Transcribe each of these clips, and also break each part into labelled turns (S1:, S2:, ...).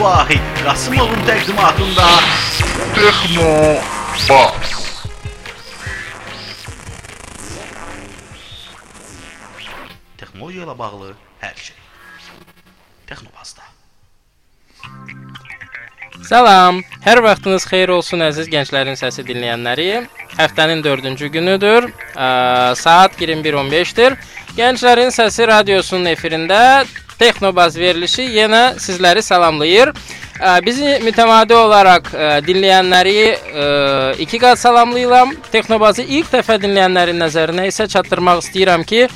S1: Vahid Qasımovun təqdimatında Texno Bas. Texnologiya ilə bağlı hər şey. Texnobazda.
S2: Salam. Hər vaxtınız xeyir olsun əziz gənclərin səsi dinləyənləri. Həftənin 4-cü günüdür. Ə, saat 21:15-dir. Gənclərin səsi radiosunun efirində Texnobaz verilişi yenə sizləri salamlayır. Bizi mütəmadi olaraq dinləyənləri iki qat salamlayıram. Texnobazı ilk dəfə dinləyənlərin nəzərinə isə çatdırmaq istəyirəm ki,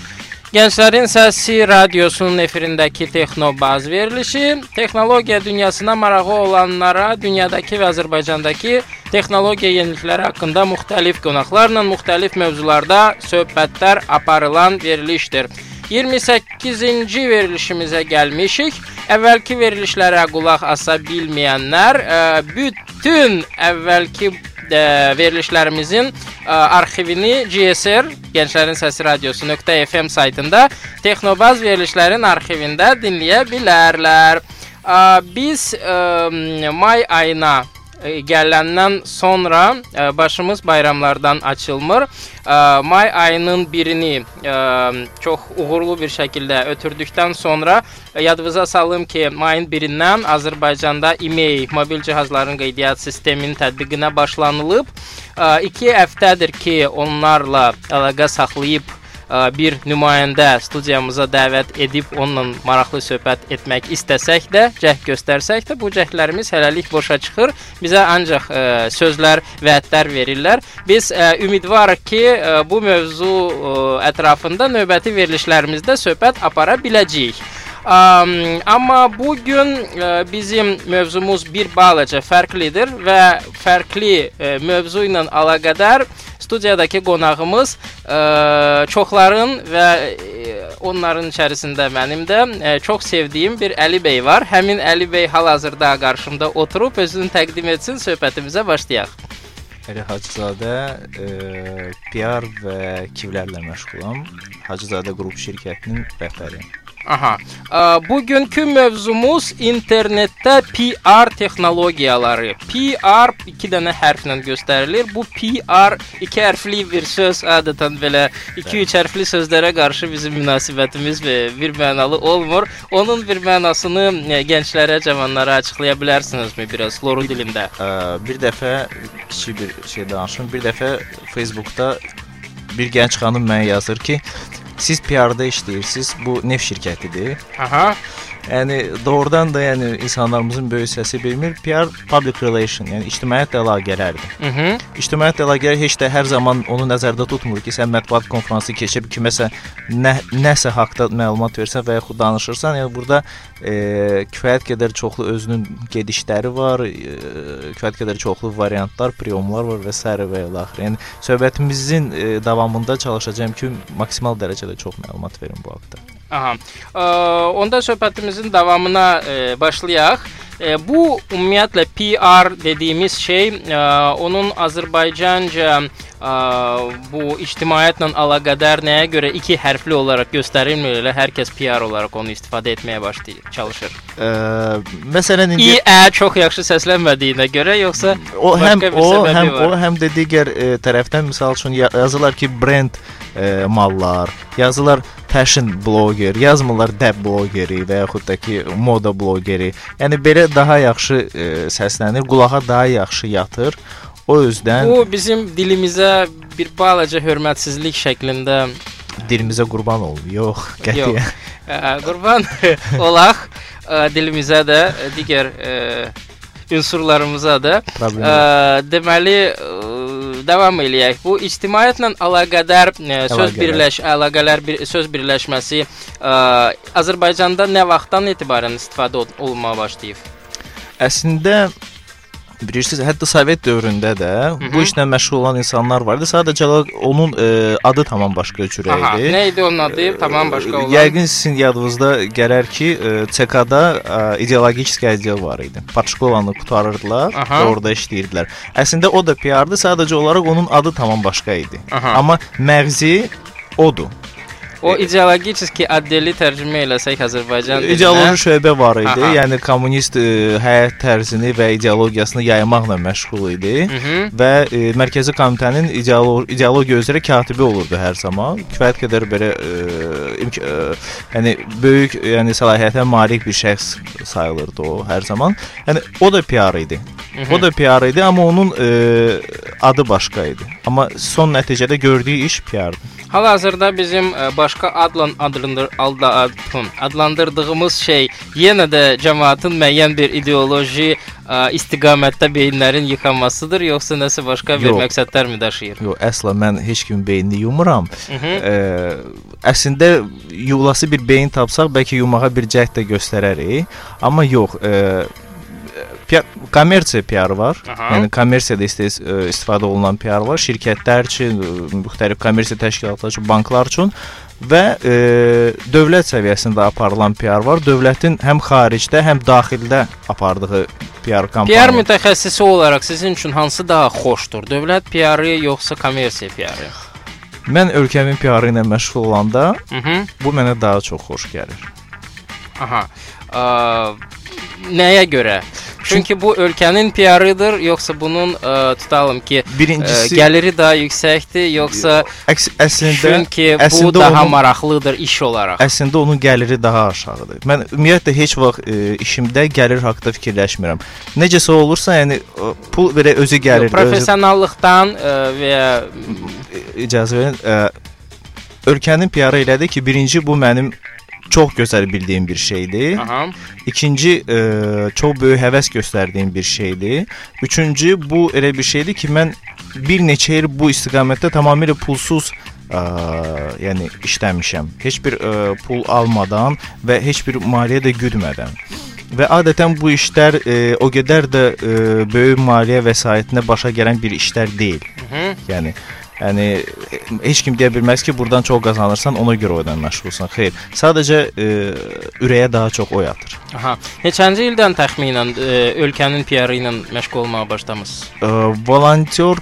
S2: Gənclərin Səsi radiosunun efirindəki Texnobaz verilişi texnologiya dünyasına marağı olanlara dünyadakı və Azərbaycandakı texnologiya yenilikləri haqqında müxtəlif qonaqlarla müxtəlif mövzularda söhbətlər aparılan verilişdir. 28-ci verilişimizə gəlmişik. Əvvəlki verilişlərə qulaq asa bilməyənlər ə, bütün əvvəlki ə, verilişlərimizin ə, arxivini GSR Gənclərin Səsi Radiosu.fm saytında Texnobaz verilişlərin arxivində dinləyə bilərlər. Ə, biz ə, may ayına gələndən sonra ə, başımız bayramlardan açılmır. Ə, may ayının birini çox uğurlu bir şəkildə ötürdükdən sonra yadınıza salım ki, mayın 1-dən Azərbaycanda e-mail mobil cihazların qeydiyyat sisteminin tətbiqinə başlanılıb. 2 həftədir ki, onlarla əlaqə saxlayıb bir nümayəndə studiyamıza dəvət edib onunla maraqlı söhbət etmək istəsək də, cəhd göstərsək də bu cəhdlərimiz hələlik boşa çıxır. Bizə ancaq ə, sözlər, vədlər verirlər. Biz ə, ümidvarıq ki, ə, bu mövzu ə, ətrafında növbəti verilişlərimizdə söhbət apara biləcəyik. Amma bu gün e, bizim mövzumuz bir balaca fərqlidir və fərqli e, mövzu ilə əlaqədar studiyadakı qonağımız e, çoxların və onların içərisində mənim də e, çox sevdiyim bir Əli bəy var. Həmin Əli bəy hal-hazırda qarşımda oturub özünü təqdim etsin, söhbətimizə başlayaq.
S3: Əli Hacızadə e, PR və kivlərlə məşğulam. Hacızadə qrup şirkətinin rəhbəriyəm.
S2: Aha. Bugünkü mövzumuz internetdə PR texnologiyaları. PR iki dənə hərflə göstərilir. Bu PR iki hərfli bir söz adətən belə 2-3 hərfli sözlərə qarşı bizim münasibətimiz bir mənalı olmur. Onun bir mənasını gənclərə, cavanlara açıqlaya bilərsinizmi biraz loru dilində?
S3: Bir dəfə kiçik bir şey danışım. Bir dəfə Facebookda bir gənc xanım mənə yazır ki, siz PR-da işləyirsiniz. Bu neft şirkətidir.
S2: Aha.
S3: Yəni doğrudan da yəni insanlarımızın böyük səsi bilmir. PR public relation, yəni ictimaiyyətlə əlaqələrdir.
S2: Mhm.
S3: İctimaiyyətlə əlaqələr heç də hər zaman onu nəzərdə tutmur ki, sən mətbuat konfransı keçib kiməsə nə nəsə haqqda məlumat versən və yaxud danışırsan, yəni burada e, kifayət qədər çoxlu özünün gedişləri var, e, kifayət qədər çoxlu variantlar, priyomlar var və s. və ilə axır. Yəni söhbətimizin e, davamında çalışacağam ki, maksimal dərəcədə çox məlumat verim bu haqqda.
S2: Aha. Ə, onda söhbətimizin davamına ə, başlayaq. Ə, bu ümumiyyətlə PR dediyimiz şey, ə, onun Azərbaycanca ə, bu ictimaiyyətlə əlaqədar nəyə görə iki hərfli olaraq göstərilmir, elə hər kəs PR olaraq onu istifadə etməyə başlayır, çalışır.
S3: Ə, məsələn indi
S2: İ ə çox yaxşı səslənmədiyinə görə yoxsa
S3: o həm o həm
S2: var?
S3: o həm də digər e, tərəfdən misal üçün ya- yazırlar ki, brend e, mallar, yazırlar fashion bloger, yazmırlar dəb blogeri və yaxud da ki, moda blogeri. Yəni belə daha yaxşı e, səslənir, qulağa daha yaxşı yatır. O üzdən
S2: Bu bizim dilimizə bir balaca hörmətsizlik şəklində
S3: dilimizə qurban ol. Yox, qətiyyən.
S2: Yox. Ə, qurban olaq ə, dilimizə də ə, digər ə, unsurlarımıza da.
S3: Problem
S2: Ə, deməli ə, davam eləyək. Bu ictimaiyyətlə əlaqədar ə, söz birləş əlaqələr bir söz birləşməsi ə, Azərbaycanda nə vaxtdan etibarən istifadə ol- olunmağa başlayıb?
S3: Əslində bilirsiniz, hətta Sovet dövründə də
S2: Hı -hı.
S3: bu işlə məşğul olan insanlar var idi. Sadəcə onun e, adı tamam başqa cür idi.
S2: nə idi onun adı? Tamam başqa olan.
S3: Yəqin sizin yadınızda gələr ki, e, CK-da e, ideologik əzdiyyə var idi. Paçkovanı qutarırdılar
S2: Aha.
S3: və orada işləyirdilər. Əslində o da PR-dı, sadəcə olaraq onun adı tamam başqa idi.
S2: Aha.
S3: Amma məğzi odur.
S2: O ideologически отдели tərcümə eləsək Azərbaycan dilinə.
S3: İdeoloji şöbə var idi.
S2: Aha.
S3: Yəni kommunist e, həyat tərzini və ideologiyasını yaymaqla məşğul idi.
S2: Mhm.
S3: və e, mərkəzi komitənin ideolo ideologiya üzrə katibi olurdu hər zaman. Kifayət qədər belə e, imk e, yəni böyük yəni səlahiyyətə malik bir şəxs sayılırdı o hər zaman. Yəni o da PR idi.
S2: Mhm.
S3: O da PR idi, amma onun e, adı başqa idi. Amma son nəticədə gördüyü iş PR-dı.
S2: Hal-hazırda bizim e, başqa adla adlandır adla adlandırdığımız şey yenə də cəmaətin müəyyən bir ideoloji e, istiqamətdə beyinlərin yıxanmasıdır, yoxsa nəsə başqa bir
S3: Yox.
S2: məqsədlərmi daşıyır?
S3: Yox, əsla mən heç kimin beynini yumuram.
S2: Mhm.
S3: Ə, əslində yuvlası bir beyin tapsaq bəlkə yumağa bir cəhd də göstərərik, amma yox, ə, PR, kommersiya PR var.
S2: Aha.
S3: Yəni kommersiyada ə, istifadə olunan PR var. Şirkətlər üçün, ə, müxtəlif kommersiya təşkilatları üçün, banklar üçün və e, dövlət səviyyəsində aparılan PR var. Dövlətin həm xaricdə, həm daxildə apardığı PR kampaniya.
S2: PR mütəxəssisi olaraq sizin üçün hansı daha xoşdur? Dövlət PR-ı yoxsa kommersiya PR-ı?
S3: Mən ölkəmin PR-ı ilə məşğul olanda
S2: Mhm.
S3: bu mənə daha çox xoş gəlir.
S2: Aha. Ə, nəyə görə? Çünki bu ölkənin PR-ıdır, yoxsa bunun ə, tutalım ki, ə,
S3: Birincisi
S2: gəliri daha yüksəkdir, yoxsa
S3: əks, əslində
S2: çünki bu
S3: əslində
S2: daha
S3: onun-
S2: maraqlıdır iş olaraq?
S3: Əslində onun gəliri daha aşağıdır. Mən ümumiyyətlə heç vaxt e, işimdə gəlir haqqında fikirləşmirəm. Necəsə olursa, yəni pul belə özü gəlir.
S2: Yox, professionallıqdan ə, və
S3: icazə verin. E, ölkənin PR-ı elədir ki, birinci bu mənim çox gözəl bildiyim bir şeydir.
S2: aha.
S3: İkinci e, çox böyük həvəs göstərdiyim bir şeydir. Üçüncü bu elə bir şeydir ki, mən bir neçə il bu istiqamətdə tamamilə pulsuz ə, yəni işləmişəm. Heç bir ə, pul almadan və heç bir maliyyə də güdmədən. Və adətən bu işlər ə, o qədər də ə, böyük maliyyə vəsaitinə başa gələn bir işlər deyil.
S2: Mhm.
S3: Yəni Yəni e, heç kim deyə bilməz ki, burdan çox qazanırsan, ona görə o ilə məşğulsan. Xeyr, sadəcə e, ürəyə daha çox oyatır.
S2: Aha. Neçənci ildən təxminən ə, ölkənin PR-ı ilə məşğul olmağa başlamısınız?
S3: Ə, volontyor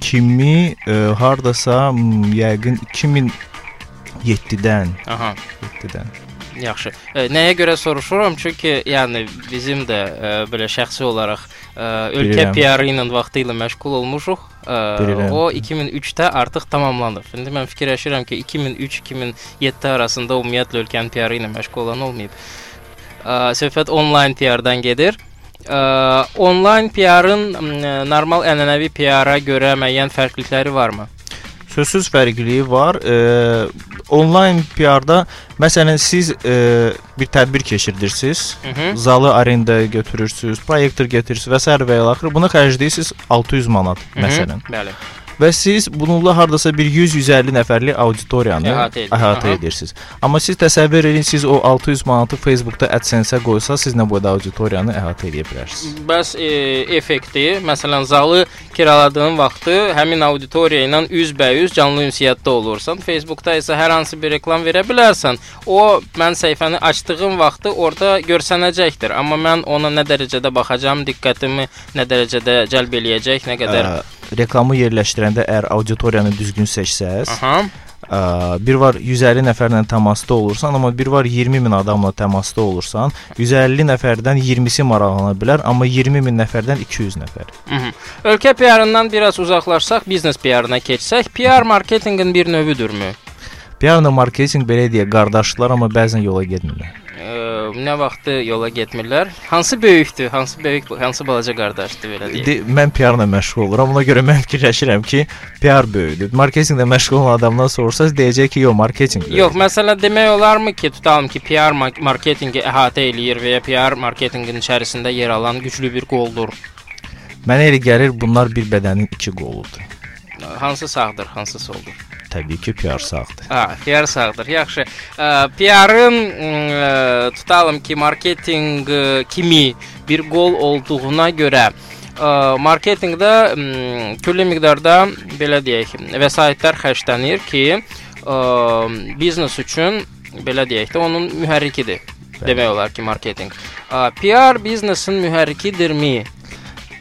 S3: kimi ə, hardasa yəqin 2007-dən,
S2: Aha.
S3: 7-dən.
S2: Yaxşı. E, nəyə görə soruşuram? Çünki yəni bizim də e, belə şəxsi olaraq e, ölkə. PR-ı ilə vaxtı ilə məşğul olmuşuq.
S3: Bilirəm.
S2: o 2003-də artıq tamamlanıb. İndi mən fikirləşirəm ki, 2003-2007 arasında ümumiyyətlə ölkənin PR-ı ilə məşğul olan olmayıb. E, söhbət onlayn PR-dan gedir. E, onlayn PR-ın normal ənənəvi PR-a görə müəyyən fərqlilikləri varmı?
S3: Sözsüz fərqliliyi var. E, onlayn PR-da məsələn siz e, bir tədbir keçirirsiniz.
S2: Mhm.
S3: Zalı arendaya götürürsüz, proyektor getirsiniz və s. və ilaxır. Buna xərcləyirsiniz 600 manat
S2: Mhm.
S3: məsələn.
S2: Bəli.
S3: Və siz bununla hardasa bir 100-150 nəfərlik auditoriyanı
S2: Əhatə edir.
S3: əhatə edirsiniz. Amma siz təsəvvür edin, siz o 600 manatı Facebookda AdSense-ə qoysaz, siz nə boyda auditoriyanı əhatə edə bilərsiniz.
S2: Bəs e, effekti, məsələn, zalı kiraladığın vaxtı həmin auditoriya ilə üzbəüz canlı ünsiyyətdə olursan. Facebookda isə hər hansı bir reklam verə bilərsən. O mən səhifəni açdığım vaxtı orada görsənəcəkdir. Amma mən ona nə dərəcədə baxacağam, diqqətimi nə dərəcədə cəlb eləyəcək, nə qədər.
S3: Ə, reklamı yerləşdirəndə əgər auditoriyanı düzgün seçsəz,
S2: Aha.
S3: ə, bir var 150 nəfərlə təmasda olursan, amma bir var 20 min adamla təmasda olursan, 150 nəfərdən 20-si maraqlana bilər, amma 20 min nəfərdən 200 nəfər.
S2: Mhm. Ölkə PR-ından biraz uzaqlaşsaq, biznes PR-ına keçsək, PR marketinqin bir növüdürmü?
S3: PR-la marketinq belə deyə qardaşlar, amma bəzən yola getmirlər.
S2: Ə, nə vaxtı yola getmirlər? Hansı böyükdür, hansı böyük, hansı balaca qardaşdır belə deyək.
S3: De, mən PR-la məşğul oluram. Ona görə mən fikirləşirəm ki, PR böyükdür. Marketinqlə məşğul olan adamdan sorsanız deyəcək ki, yox, marketinq.
S2: Yox, məsələ demək olarmı ki, tutalım ki, PR ma- marketinqi əhatə eləyir və ya PR marketinqin içərisində yer alan güclü bir qoldur.
S3: Mənə elə gəlir bunlar bir bədənin iki qoludur.
S2: Hansı sağdır, hansı soldur?
S3: Təbii ki, PR sağdır.
S2: Ha, PR sağdır. Yaxşı. Ə, PR-ın ə, tutalım ki, marketinq ə, kimi bir qol olduğuna görə ə, marketinqdə m, külli miqdarda belə deyək, vəsaitlər xərclənir ki, ə, biznes üçün belə deyək də onun mühərrikidir.
S3: Bəli.
S2: Demək olar ki, marketinq. Ə, PR biznesin mühərrikidirmi?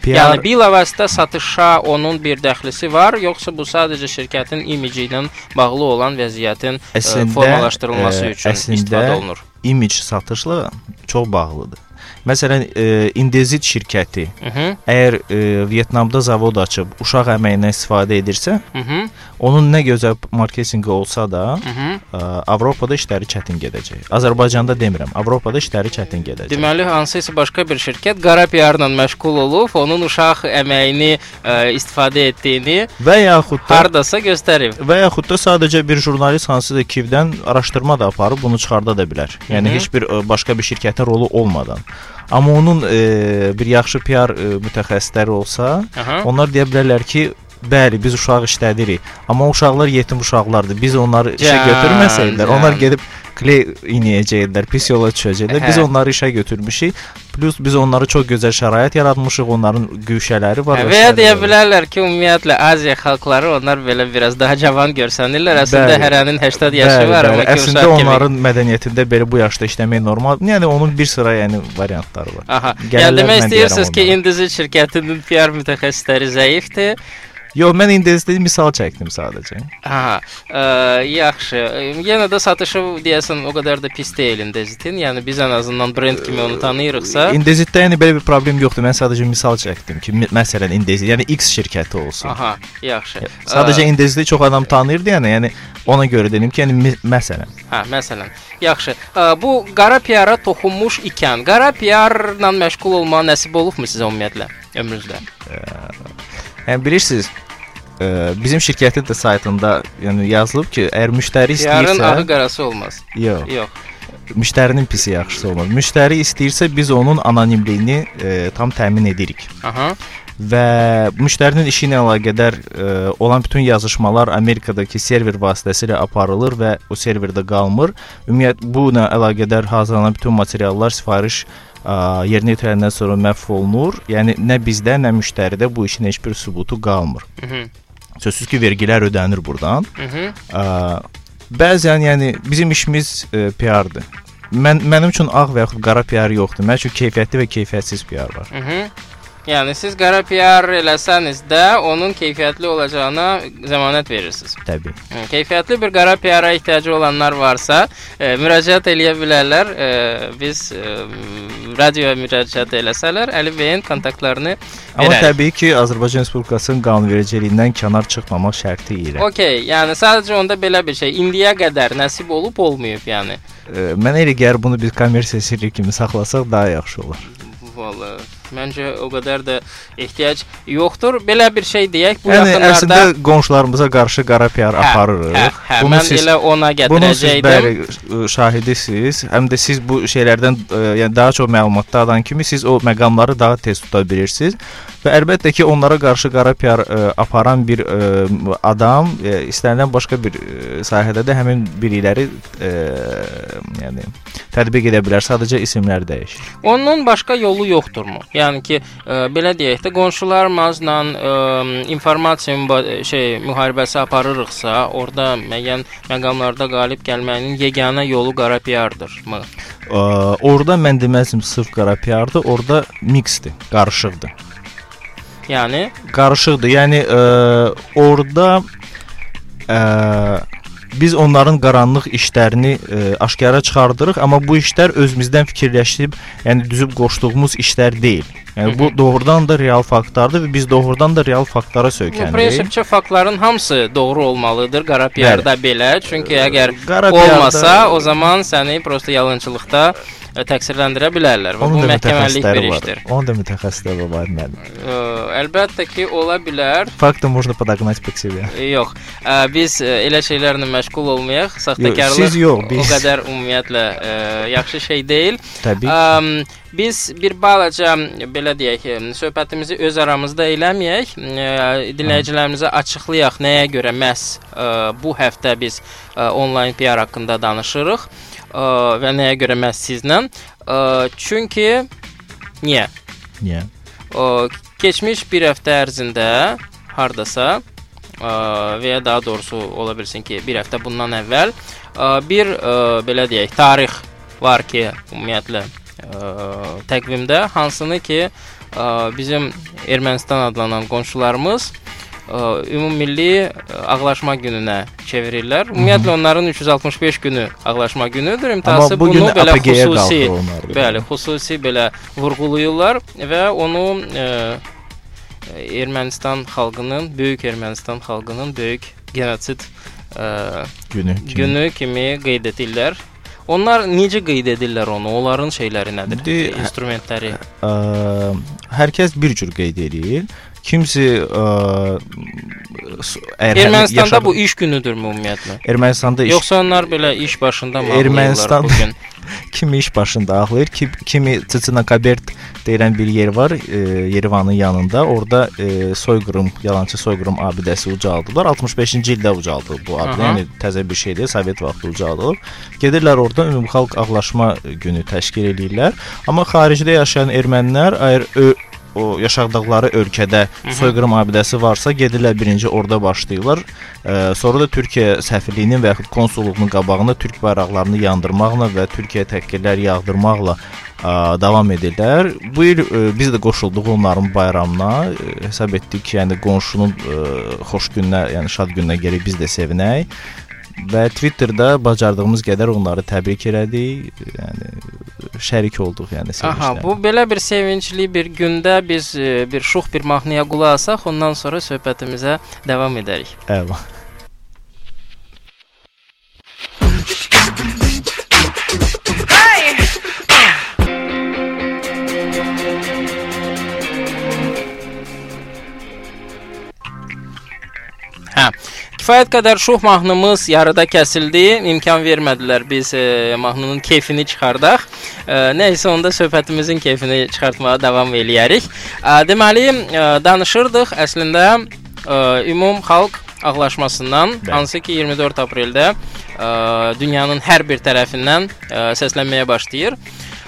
S3: PR
S2: Yəni bilavasitə satışa onun bir dəxlisi var, yoxsa bu sadəcə şirkətin imici ilə bağlı olan vəziyyətin ə,
S3: Əslində,
S2: formalaşdırılması
S3: ə,
S2: üçün
S3: əslində-
S2: istifadə olunur?
S3: image satışla çox bağlıdır. Məsələn, e, Indezit şirkəti
S2: Mhm.
S3: əgər e, Vyetnamda zavod açıb uşaq əməyindən istifadə edirsə,
S2: Mhm.
S3: onun nə gözəl marketinqi olsa da,
S2: Mhm.
S3: ə, Avropada işləri çətin gedəcək. Azərbaycanda demirəm, Avropada işləri çətin gedəcək.
S2: Deməli hansısa başqa bir şirkət qara PR-la məşğul olub, onun uşaq əməyini ə, istifadə etdiyini
S3: və yaxud da
S2: hardasa göstərib.
S3: və yaxud da sadəcə bir jurnalist hansısa Kivdən araşdırma da aparıb bunu çıxarda da bilər. Yəni
S2: Hı -hı.
S3: heç bir ə, başqa bir şirkətin rolu olmadan. Amma onun e, bir yaxşı PR e, mütəxəssisləri olsa,
S2: Aha.
S3: onlar deyə bilərlər ki, bəli, biz uşaq işlədirik, amma uşaqlar yetim uşaqlardır. Biz onları işə götürməsəydilər, onlar gedib kley inəyəcəklər, pis yola düşəcəklər. Biz
S2: Hə.
S3: onları işə götürmüşük. Plus biz onlara çox gözəl şərait yaratmışıq. Onların güşələri var.
S2: Hə,
S3: və
S2: ya deyə bilərlər ki, ümumiyyətlə Aziya xalqları onlar belə biraz daha cavan görsənirlər. Əslində
S3: Bəli.
S2: hərənin 80 yaşı
S3: Bəli,
S2: var, amma
S3: əslində
S2: uşaq kimi.
S3: onların mədəniyyətində belə bu yaşda işləmək normal. Yəni onun bir sıra yəni variantları var.
S2: Aha.
S3: Gəlirlər,
S2: Yəni demək istəyirsiniz ki. İndizin şirkətinin PR mütəxəssisləri zəifdir.
S3: Yox, mən indizdə misal çəkdim sadəcə.
S2: Aha. Ə, yaxşı. Yenə də satışı deyəsən o qədər də pis deyil İndizitin. Yəni biz ən azından brend kimi onu tanıyırıqsa.
S3: İndizdə yəni belə bir problem yoxdur. Mən sadəcə misal çəkdim ki, məsələn indiz, yəni X şirkəti olsun.
S2: Aha, yaxşı.
S3: Sadəcə indizdə çox adam tanıyırdı yəni, yəni ona görə dedim ki, yəni məsələn.
S2: Hə, məsələn. Yaxşı. Ə, bu qara PR-a toxunmuş ikən, qara PR-la məşğul olmağa nəsib olubmu sizə ümumiyyətlə ömrünüzdə?
S3: Yəni bilirsiniz, ə, bizim şirkətin də saytında yəni yazılıb ki, əgər müştəri
S2: PR-ın ağı
S3: istəyirsə,
S2: qarası olmaz.
S3: yox,
S2: Yox.
S3: müştərinin pisi yaxşısı olmaz. Müştəri istəyirsə biz onun anonimliyini ə, tam təmin edirik.
S2: Aha.
S3: və müştərinin işi ilə əlaqədar ə, olan bütün yazışmalar Amerikadakı server vasitəsilə aparılır və o serverdə qalmır. Ümumiyyət bu ilə əlaqədar hazırlanan bütün materiallar sifariş ə, yerinə yetiriləndən sonra məhv olunur. Yəni nə bizdə, nə müştəridə bu işin heç bir sübutu qalmır.
S2: Mhm.
S3: Sözsüz ki, vergilər ödənir burdan.
S2: Mhm.
S3: Ə, bəzən yəni bizim işimiz ə, PR-dır. Mən mənim üçün ağ və yaxud qara PR yoxdur. Mənim üçün keyfiyyətli və keyfiyyətsiz PR var.
S2: Mhm. Yəni siz qara PR eləsəniz də onun keyfiyyətli olacağına zəmanət verirsiniz.
S3: Təbii.
S2: Keyfiyyətli bir qara PR-a ehtiyacı olanlar varsa, e, müraciət eləyə bilərlər. E, biz e, radioya müraciət eləsələr, Əli bəyin kontaktlarını
S3: Amma
S2: verərik.
S3: təbii ki, Azərbaycan Respublikasının qanunvericiliyindən kənar çıxmamaq şərti ilə.
S2: Okay, yəni sadəcə onda belə bir şey indiyə qədər nəsib olub olmayıb, yəni.
S3: E, Mənə elə gəlir bunu biz kommersiya sirri kimi saxlasaq daha yaxşı olar.
S2: Vallahi məncə o qədər də ehtiyac yoxdur. Belə bir şey deyək, bu
S3: yəni
S2: yaxınlarda
S3: əslində qonşularımıza qarşı qara PR aparırıq.
S2: Hə, hə,
S3: Bunu
S2: mən
S3: siz
S2: elə ona
S3: Bunun siz
S2: gətirəcəydim.
S3: bəli ə, şahidisiz. Həm də siz bu şeylərdən ə, yəni daha çox məlumatlı adam kimi siz o məqamları daha tez tuta bilirsiniz. Və əlbəttə ki, onlara qarşı qara PR ə, aparan bir ə, adam ə, istənilən başqa bir ə, sahədə də həmin bilikləri ə, yəni tətbiq edə bilər. Sadəcə isimlər dəyişir.
S2: Onun başqa yolu yoxdurmu? Yəni ki, ə, belə deyək də qonşularımızla ə, informasiya müba- şey müharibəsi aparırıqsa, orada müəyyən məqamlarda qalib gəlməyin yeganə yolu qara PR-dırmı?
S3: Ə, orada mən deməzdim sırf qara PR-dır, orada miksdir, qarışıqdır.
S2: Yəni
S3: qarışıqdır. Yəni ə, orada ə, biz onların qaranlıq işlərini ə, aşkara çıxardırıq, amma bu işlər özümüzdən fikirləşib, yəni düzüb qoşduğumuz işlər deyil. Yəni bu doğrudan da real faktlardır və biz doğrudan da real faktlara
S2: bu
S3: söykənirik.
S2: prinsipçə faktların hamısı doğru olmalıdır qara PR-da belə. Çünki əgər olmasa, o zaman səni prosta yalançılıqda təqsirləndirə bilərlər və
S3: Onun
S2: bu
S3: da
S2: məhkəməlik bir
S3: mütəxəssisləri var.
S2: işdir.
S3: Onun da mütəxəssisləri var müəllim.
S2: Ə, əlbəttə ki, ola bilər.
S3: Факты можно подогнать под себя.
S2: Yox. Ə, biz ə, elə şeylərlə məşğul olmayaq. Saxtakarlıq
S3: siz yox,
S2: o
S3: biz.
S2: qədər ümumiyyətlə ə, yaxşı şey deyil.
S3: Təbii.
S2: Ə, biz bir balaca belə deyək, ə, söhbətimizi öz aramızda eləməyək. Ə, dinləyicilərimizə açıqlayaq nəyə görə məhz ə, bu həftə biz ə, onlayn PR haqqında danışırıq ə, və nəyə görə məhz sizlə? Çünki niyə?
S3: Niyə?
S2: keçmiş bir həftə ərzində hardasa və ya daha doğrusu ola bilsin ki, bir həftə bundan əvvəl bir belə deyək, tarix var ki, ümumiyyətlə təqvimdə hansını ki, bizim Ermənistan adlanan qonşularımız ümummilli ağlaşma gününə çevirirlər. Ümumiyyətlə onların 365 günü ağlaşma günüdür. İmtahası
S3: bu
S2: bunu belə xüsusi, bəli, xüsusi belə vurğulayırlar və onu ə, Ermənistan xalqının, böyük Ermənistan xalqının böyük genosid ə,
S3: günü.
S2: günü kimi qeyd edirlər. Onlar necə qeyd edirlər onu? Onların şeyləri nədir?
S3: İndi-
S2: İnstrumentləri.
S3: Ə, hər kəs bir cür qeyd edir. Kimisi ə, həmin
S2: Ermənistanda
S3: yaşadı-
S2: bu iş günüdürmü ümumiyyətlə?
S3: Ermənistanda iş
S2: Yoxsa onlar belə iş başında mı
S3: Ermənistan-
S2: bu gün?
S3: kimi iş başında ağlayır, ki, kimi Çiçinakabert deyilən bir yer var, e, Yerevanın yanında. Orada e, soyqırım, yalançı soyqırım abidəsi ucaldılar. 65-ci ildə ucaldıldı bu abidə.
S2: Aha.
S3: Yəni təzə bir şey deyil, Sovet vaxtı ucaldılıb. Gedirlər orada ümumxalq ağlaşma günü təşkil eləyirlər. Amma xaricdə yaşayan ermənilər əgər ö o yaşadıkları ölkədə soyqırım abidəsi varsa, gedirlər birinci orada başlayırlar. Ə, sonra da Türkiyə səfirliyinin və yaxud konsulluğunun qabağında türk bayraqlarını yandırmaqla və Türkiyə təhqirlər yağdırmaqla ə, davam edirlər. Bu il ə, biz də qoşulduq onların bayramına. Ə, hesab etdik ki, yəni qonşunun ə, xoş gününə, yəni şad gününə gəlib biz də sevinək. Və Twitterdə bacardığımız qədər onları təbrik elədik. Yəni şərik olduq, yəni
S2: Aha,
S3: sevinclə.
S2: bu belə bir sevincli bir gündə biz e, bir şux bir mahnıya qulaq asaq, ondan sonra söhbətimizə davam edərik.
S3: Əla.
S2: Kifayət qədər şux mahnımız yarıda kəsildi. İmkan vermədilər biz e, mahnının keyfini çıxardaq. E, nəysə onda söhbətimizin keyfini çıxartmağa davam eləyərik. E, deməli, e, danışırdıq əslində e, ümum xalq ağlaşmasından,
S3: Bəli.
S2: hansı ki 24 apreldə e, dünyanın hər bir tərəfindən e, səslənməyə başlayır.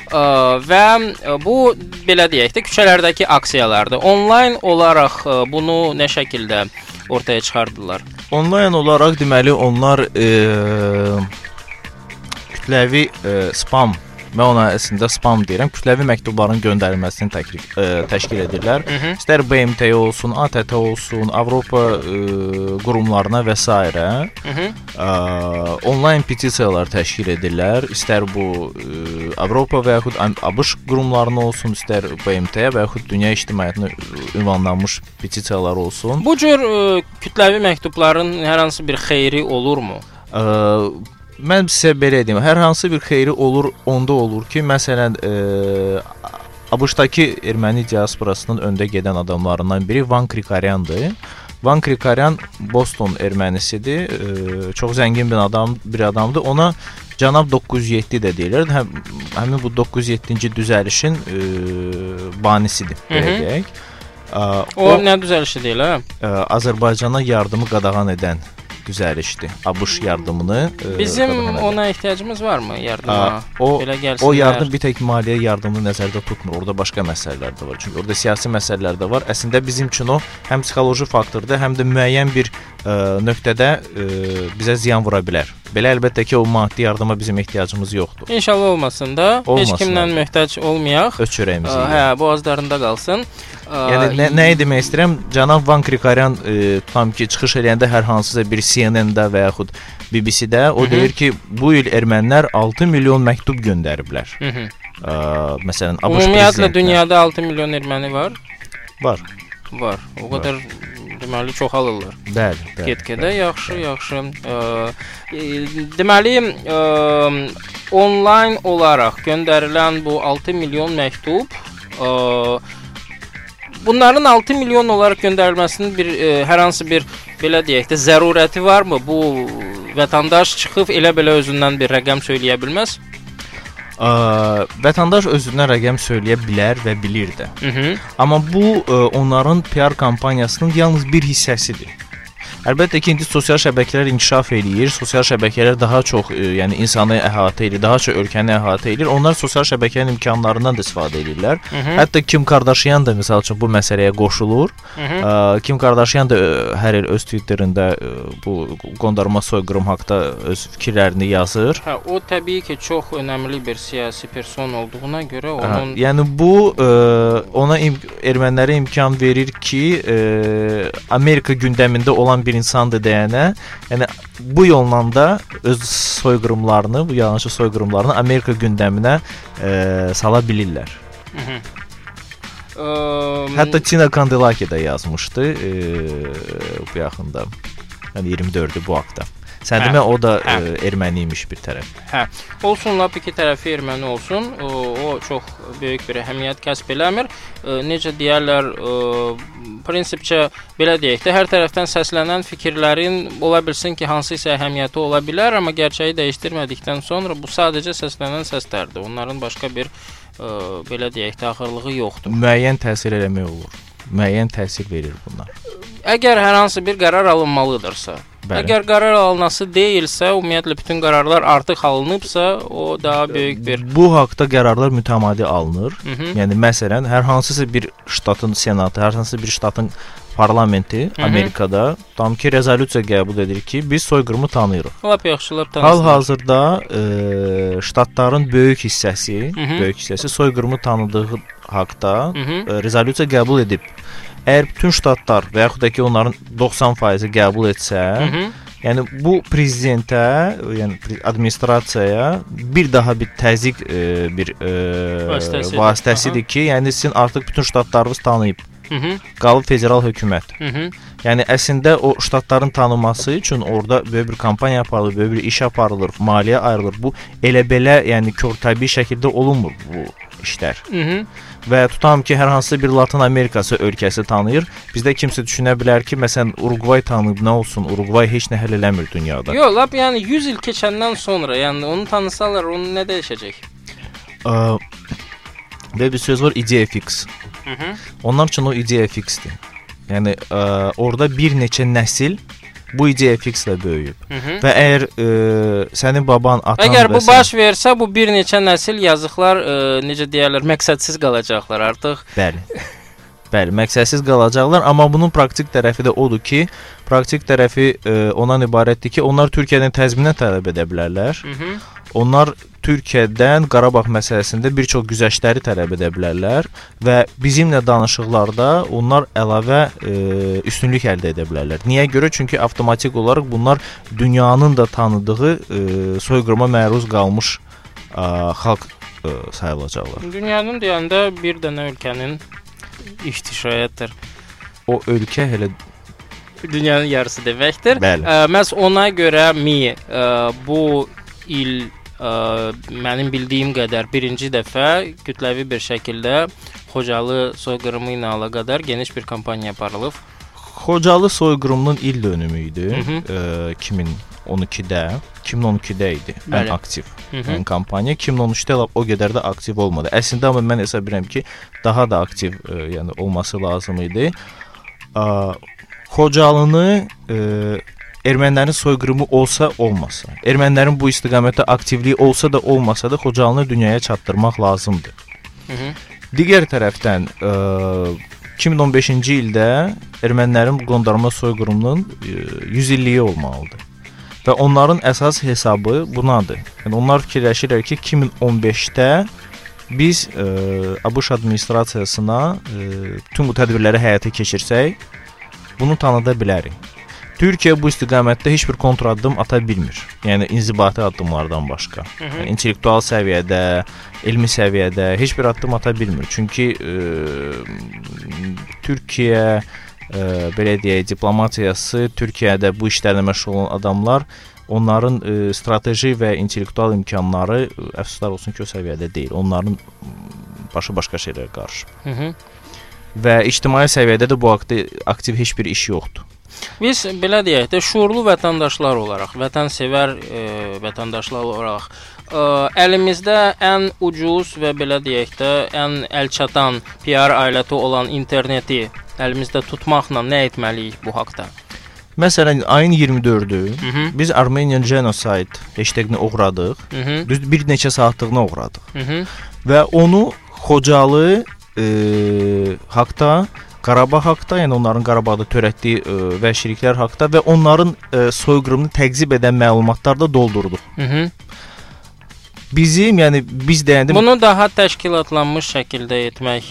S2: Ə, və ə, bu belə deyək də küçələrdəki aksiyalardır. Onlayn olaraq ə, bunu nə şəkildə ortaya çıxardılar?
S3: Onlayn olaraq deməli onlar e, kütləvi e, spam Mən ona əslində spam deyirəm. Kütləvi məktubların göndərilməsini təklif e, təşkil edirlər.
S2: Hı -hı.
S3: İstər BMT olsun, ATT olsun, Avropa e, qurumlarına və s. Ə, onlayn petisiyalar təşkil edirlər. İstər bu ə, Avropa və yaxud ABŞ qurumlarına olsun, istər BMT və yaxud dünya ictimaiyyətinə ünvanlanmış petisiyalar olsun.
S2: Bu cür ə, kütləvi məktubların hər hansı bir xeyri olurmu?
S3: Ə, mən sizə belə deyim, hər hansı bir xeyri olur, onda olur ki, məsələn, ə, ABŞ-dakı erməni diasporasının öndə gedən adamlarından biri Van Krikaryandır. Van Krikaryan Boston ermənisidir. Ə, çox zəngin bir adam, bir adamdır. Ona Cənab 907 də deyirlər. Həm həmin bu 907-ci düzəlişin ə, banisidir, belə deyək. Ə,
S2: O, o nə düzəlişi deyil, hə?
S3: ə, Azərbaycana yardımı qadağan edən düzəlişdir. ABŞ yardımını ə,
S2: Bizim
S3: edən.
S2: ona ehtiyacımız varmı yardıma?
S3: Ə, o
S2: Belə gəlsin.
S3: o yardım bir tək maliyyə yardımını nəzərdə tutmur. Orada başqa məsələlər də var. Çünki orada siyasi məsələlər də var. Əslində bizim üçün o həm psixoloji faktordur, həm də müəyyən bir ə, nöqtədə ə, bizə ziyan vura bilər. Belə əlbəttə ki, o maddi yardıma bizim ehtiyacımız yoxdur.
S2: İnşallah olmasın da. Heç
S3: Olmasın
S2: kimlə
S3: abi.
S2: möhtac olmayaq.
S3: Öz çörəyimizi. Yeyək.
S2: hə, boğazlarında qalsın.
S3: Yəni nə, nəyi demək istəyirəm? Cənab Van Krikaryan e, tutam ki, çıxış eləyəndə hər hansısa bir CNN-də və yaxud BBC-də o
S2: Hı hı.
S3: deyir ki, bu il ermənilər 6 milyon məktub göndəriblər.
S2: Hı -hı.
S3: Ə, məsələn, ABŞ
S2: Ümumiyyətlə dünyada 6 milyon erməni var.
S3: var.
S2: Var. O qədər deməli çoxalırlar.
S3: Bəli, bəli.
S2: Get-gedə yaxşı, yaxşı. Ə, e, deməli, ə, onlayn olaraq göndərilən bu 6 milyon məktub ə, bunların 6 milyon olaraq göndərilməsinin bir ə, hər hansı bir belə deyək də zərurəti varmı? Bu vətəndaş çıxıb elə belə özündən bir rəqəm söyləyə bilməz?
S3: Ə, vətəndaş özündən rəqəm söyləyə bilər və bilir də.
S2: Mhm.
S3: Amma bu ə, onların PR kampaniyasının yalnız bir hissəsidir. Əlbəttə ki, indi sosial şəbəkələr inkişaf eləyir. Sosial şəbəkələr daha çox, e, yəni insanı əhatə edir, daha çox ölkəni əhatə edir. Onlar sosial şəbəkənin imkanlarından da istifadə edirlər.
S2: Hı -hı.
S3: Hətta Kim Kardashian da məsəl üçün bu məsələyə qoşulur.
S2: Hı -hı.
S3: Ə, Kim Kardashian da ə, hər il öz Twitterində ə, bu qondarma soyqırım haqqında öz fikirlərini yazır.
S2: Hə, o təbii ki, çox önəmli bir siyasi person olduğuna görə
S3: Hə,
S2: onun
S3: yəni bu ə, ona im ermənilərə imkan verir ki, ə, Amerika gündəmində olan bir insandır deyənə, yəni bu yolla da öz soyqırımlarını, bu yalançı soyqırımlarını Amerika gündəminə ə, sala bilirlər.
S2: Ə,
S3: Hətta Tina Kandelaki də yazmışdı e, bu yaxında. Yəni 24-ü bu haqda. Sən demə o da
S2: hə.
S3: e, erməni imiş bir tərəf.
S2: Hə, olsun lap iki tərəfi erməni olsun. O, o çox böyük bir əhəmiyyət kəsb eləmir. E, necə deyirlər, e, prinsipcə belə deyək də, hər tərəfdən səslənən fikirlərin ola bilsin ki, hansısa əhəmiyyəti ola bilər, amma gerçəyi dəyişdirmədikdən sonra bu sadəcə səslənən səslərdir. Onların başqa bir e, belə deyək də axırlığı yoxdur.
S3: Müəyyən təsir eləmək olur. Müəyyən təsir verir bunlar.
S2: Əgər hər hansı bir qərar alınmalıdırsa,
S3: Bəli.
S2: Əgər qərar alınası deyilsə, ümumiyyətlə bütün qərarlar artıq alınıbsa, o daha böyük bir
S3: Bu haqqda qərarlar mütəmadi alınır.
S2: Hı -hı.
S3: Yəni məsələn, hər hansısa bir ştatın senatı, hər hansısa bir ştatın parlamenti
S2: Hı -hı.
S3: Amerikada tam ki rezolüsiya qəbul edir ki, biz soyqırımı tanıyırıq.
S2: Lap yaxşı, lap tanısınlar.
S3: Hal-hazırda e, ştatların böyük hissəsi,
S2: Hı -hı.
S3: böyük hissəsi soyqırımı tanıdığı haqqda e, rezolüsiya qəbul edib. Əgər bütün ştatlar və yaxud da ki onların 90% qəbul etsə,
S2: Hı -hı.
S3: yəni bu prezidentə, yəni administrasiyaya bir daha bir təzyiq e, bir e,
S2: Vasitəsidir.
S3: vasitəsidir ki, yəni sizin artıq bütün ştatlarınız tanıyıb.
S2: Hı -hı.
S3: Qalıb federal hökumət.
S2: Hı -hı.
S3: Yəni əslində o ştatların tanınması üçün orada böyük bir kampaniya aparılır, böyük bir iş aparılır, maliyyə ayrılır. Bu elə belə, yəni körtəbii şəkildə olunmur bu işlər.
S2: Hı -hı.
S3: Və tutam ki, hər hansı bir Latın Amerikası ölkəsi tanıyır. Bizdə kimsə düşünə bilər ki, məsələn, Uruqvay tanıyıb nə olsun? Uruqvay heç nə həll eləmir dünyada.
S2: Yox, lap yəni 100 il keçəndən sonra, yəni onu tanısalar, onu nə dəyişəcək?
S3: Ə, Və bir söz var ideya fix.
S2: Hı -hı.
S3: Onlar üçün o ideya fixdir. Yəni ə, orada bir neçə nəsil bu ideya fixlə böyüyüb.
S2: Hı -hı.
S3: Və əgər ə, sənin baban, atan
S2: Əgər bu
S3: sən-
S2: baş versə, bu bir neçə nəsil yazıqlar, ə, necə deyirlər, məqsədsiz qalacaqlar artıq.
S3: Bəli. Bəli, məqsədsiz qalacaqlar, amma bunun praktik tərəfi də odur ki, praktik tərəfi ə, ondan ibarətdir ki, onlar Türkiyədən təzminat tələb edə bilərlər.
S2: Hı -hı.
S3: Onlar Türkiyədən Qarabağ məsələsində bir çox güzəştləri tələb edə bilərlər və bizimlə danışıqlarda onlar əlavə e, üstünlük əldə edə bilərlər. Niyə görə? Çünki avtomatik olaraq bunlar dünyanın da tanıdığı e, soyqırıma məruz qalmış e, xalq e, sayılacaqlar.
S2: Dünyanın deyəndə bir dənə ölkənin iştirak etdir.
S3: O ölkə elə
S2: dünyanın yarısı deməkdir.
S3: Bəli.
S2: Ə, məhz ona görə mi ə, bu il ə, mənim bildiyim qədər birinci dəfə kütləvi bir şəkildə Xocalı soyqırımı ilə əlaqədar geniş bir kampaniya aparılıb.
S3: Xocalı soyqırımının il dönümü idi.
S2: Hı -hı.
S3: Ə, 2000 12-də, 2012-də idi
S2: Bəli.
S3: ən aktiv
S2: Hı -hı.
S3: ən kampaniya. 2013-də elə o qədər də aktiv olmadı. Əslində amma mən hesab edirəm ki, daha da aktiv ə, yəni olması lazım idi. Ə, Xocalını ə, e, ermənilərin soyqırımı olsa olmasa, ermənilərin bu istiqamətdə aktivliyi olsa da olmasa da Xocalını dünyaya çatdırmaq lazımdır.
S2: Hı -hı.
S3: Digər tərəfdən e, ə, 2015-ci ildə ermənilərin qondarma soyqırımının 100 illiyi olmalıdır. Və onların əsas hesabı bunadır. Yəni onlar fikirləşirlər ki, 2015-də biz ə, ABŞ administrasiyasına ə, bütün bu tədbirləri həyata keçirsək, bunu tanıda bilərik. Türkiyə bu istiqamətdə heç bir kontraddım ata bilmir. Yəni inzibati addımlardan başqa.
S2: Hı -hı.
S3: Yəni, intellektual səviyyədə, elmi səviyyədə heç bir addım ata bilmir. Çünki ə, Türkiyə ə, belə deyək, diplomatiyası, Türkiyədə bu işlərlə məşğul olan adamlar onların ə, strateji və intellektual imkanları ə, əfsuslar olsun ki, o səviyyədə deyil. Onların başı başqa şeylərə qarşı.
S2: Hı -hı.
S3: Və ictimai səviyyədə də bu haqda aktiv heç bir iş yoxdur.
S2: Biz belə deyək də şuurlu vətəndaşlar olaraq, vətənsevər e, vətəndaşlar olaraq e, əlimizdə ən ucuz və belə deyək də ən əlçatan PR aləti olan interneti əlimizdə tutmaqla nə etməliyik bu haqqda?
S3: Məsələn, ayın 24-ü
S2: Hı -hı.
S3: biz Armenian Genocide hashtagini oğradıq.
S2: Hı -hı.
S3: Düz bir neçə saatlığına oğradıq.
S2: Hı -hı.
S3: Və onu Xocalı e, haqda Qarabağ haqda, yəni onların Qarabağda törətdiyi e, vəhşiliklər haqda və onların e, soyqırımını təqzib edən məlumatlarla doldurduq.
S2: Hı -hı.
S3: Bizim, yəni biz deyəndə
S2: Bunu daha təşkilatlanmış şəkildə etmək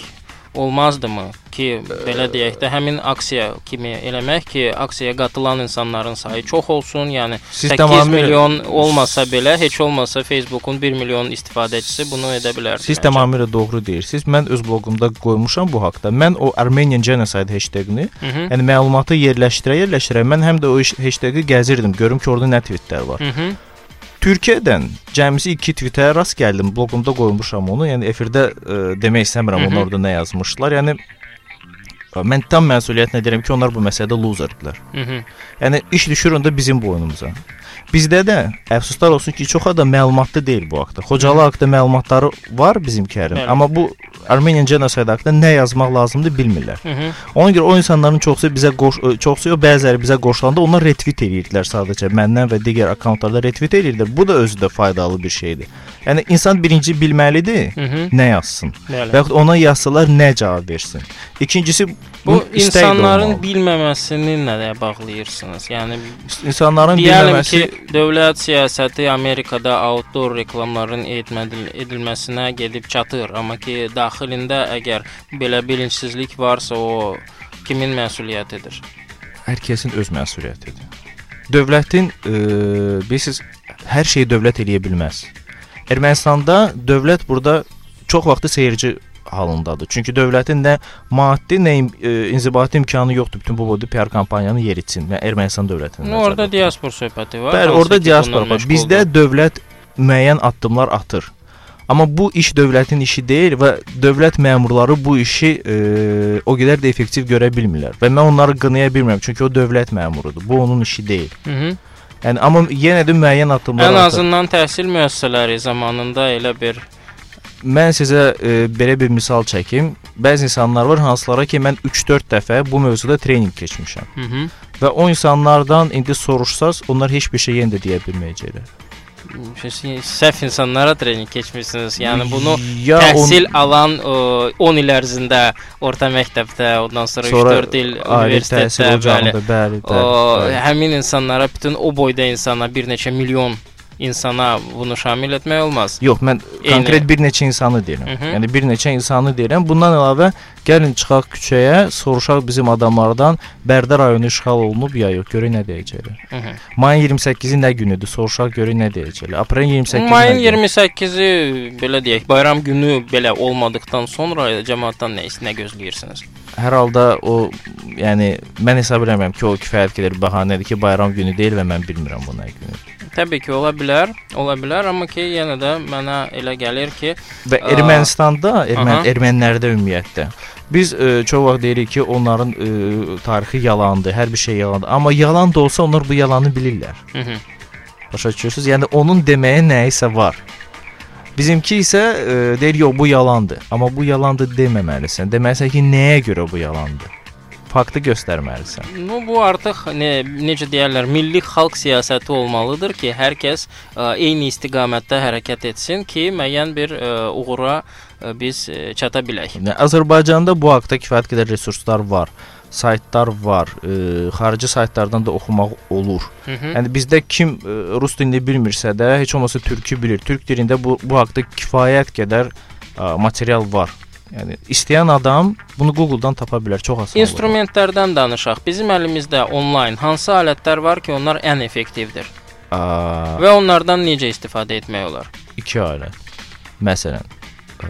S2: olmazdımı ki, belə deyək də həmin aksiya kimi eləmək ki, aksiyaya qatılan insanların sayı çox olsun, yəni
S3: siz
S2: 8
S3: tamamilə
S2: milyon olmasa belə, heç olmasa Facebookun 1 milyon istifadəçisi bunu edə bilər.
S3: Siz tamamilə doğru deyirsiniz. Mən öz bloqumda qoymuşam bu haqqda. Mən o Armenian Genocide hashtagini,
S2: -hı.
S3: yəni məlumatı yerləşdirə yerləşdirə mən həm də o hashtagı gəzirdim, görüm ki, orada nə tweetlər var.
S2: Hı -hı.
S3: Türkiyədən cəmisi 2 tweetə rast gəldim. Bloqumda qoymuşam onu. Yəni efirdə ə, demək istəmirəm
S2: -hı.
S3: onlar orada nə yazmışlar. Yəni mən tam məsuliyyətlə deyirəm ki, onlar bu məsələdə
S2: -hı.
S3: Yəni iş düşür onda bizim boynumuza. Bizdə də əfsuslar olsun ki, çox adam məlumatlı deyil bu haqqda. Xocalı haqqında məlumatları var bizimkilərin, amma bu Armenian genocide haqqında nə yazmaq lazımdır bilmirlər.
S2: Hı -hı.
S3: Ona görə o insanların çoxsu bizə qoş ə, çoxsu yox, bəziləri bizə qoşulanda onlar retweet eləyirdilər sadəcə. Məndən və digər akkauntlarda retweet eləyirdilər. Bu da özü də faydalı bir şeydir. Yəni insan birinci bilməlidir
S2: Hı -hı.
S3: nə yazsın
S2: Bəli.
S3: və yaxud ona yazsalar nə cavab versin. İkincisi
S2: Bu insanların bilməməsini nəyə bağlayırsınız? Yəni
S3: insanların bilməməsi
S2: ki, dövlət siyasəti Amerikada outdoor reklamların edilməsinə gedib çatır, amma ki, daxilində əgər belə bilinçsizlik varsa, o kimin məsuliyyətidir?
S3: hər kəsin öz məsuliyyətidir. Dövlətin e, bilirsiniz hər şeyi dövlət eləyə bilməz. Ermənistanda dövlət burada çox vaxtı seyirci halındadır. Çünki dövlətin nə maddi, nə e, inzibati imkanı yoxdur bütün bu boyda PR kampaniyanı yeritsin və Ermənistan dövlətinin.
S2: Ну, orada diaspor söhbəti var.
S3: Bəli, orada
S2: bununla
S3: var. Bizdə dövlət müəyyən addımlar atır. Amma bu iş dövlətin işi deyil və dövlət məmurları bu işi e, o qədər də effektiv görə bilmirlər. Və mən onları qınaya bilmirəm, çünki o dövlət məmurudur. Bu onun işi deyil.
S2: Hı -hı.
S3: Yəni amma yenə də müəyyən addımlar
S2: Ən azından təhsil müəssisələri zamanında elə bir
S3: Mən sizə e, belə bir misal çəkim. Bəzi insanlar var hansılara ki mən 3-4 dəfə bu mövzuda treninq keçmişəm.
S2: Hı -hı.
S3: Və o insanlardan indi soruşsaz, onlar heç bir şey yenə də deyə bilməyəcəklər.
S2: Səhv insanlara trening keçmisiniz. Yəni bunu
S3: ya
S2: təhsil alan ə, 10 il ərzində orta məktəbdə, ondan sonra,
S3: sonra
S2: 3-4 il universitetdə, bəli.
S3: bəli, bəli. bəli.
S2: həmin insanlara bütün o boyda insana, bir neçə milyon insana bunu şamil etmək olmaz.
S3: Yox, mən konkret bir neçə insanı deyirəm.
S2: Hı -hı.
S3: Yəni bir neçə insanı deyirəm. Bundan əlavə gəlin çıxaq küçəyə, soruşaq bizim adamlardan Bərdə rayonu işğal olunub ya yox, görək nə deyəcəklər. Mayın 28-i nə günüdür? Soruşaq görək nə deyəcəklər. Aprelin 28-i.
S2: Mayın
S3: nə gündür?
S2: 28-i belə deyək, bayram günü belə olmadıqdan sonra cəmaatdan nə nə gözləyirsiniz?
S3: Hər halda o, yəni mən hesab edirəm ki, o kifayət qədər bəhanədir ki, bayram günü deyil və mən bilmirəm bu nə gündür.
S2: Təbii ki, ola bilər, ola bilər, amma ki, yenə də mənə elə gəlir ki,
S3: Və
S2: Aa.
S3: Ermənistanda, ermən ermənilərdə ümumiyyətlə biz e, çox vaxt deyirik ki, onların e, tarixi yalandır, hər bir şey yalandır. Amma yalan da olsa onlar bu yalanı bilirlər.
S2: hı -hı.
S3: Başa düşürsüz? Yəni onun deməyə nə isə var. Bizimki isə e, deyir yox bu yalandır. Amma bu yalandır deməməlisən. Deməlisən ki, nəyə görə bu yalandır? Faktı göstərməlisən.
S2: Ну, bu artıq nə, necə deyirlər, milli xalq siyasəti olmalıdır ki, hər kəs ə, eyni istiqamətdə hərəkət etsin ki, müəyyən bir ə, uğura ə, biz ə, çata bilək.
S3: Yəni Azərbaycanda bu haqqda kifayət qədər resurslar var. Saytlar var, e, xarici saytlardan da oxumaq olur.
S2: Hı -hı.
S3: Yəni bizdə kim e, rus dilini bilmirsə də, heç olmasa türkü bilir. Türk dilində bu bu haqqda kifayət qədər ə, material var. Yəni istəyən adam bunu Google-dan tapa bilər, çox asandır.
S2: İnstrumentlərdən danışaq. Bizim əlimizdə onlayn hansı alətlər var ki, onlar ən effektivdir
S3: Aa,
S2: və onlardan necə istifadə etmək olar?
S3: iki alət. Məsələn, ə,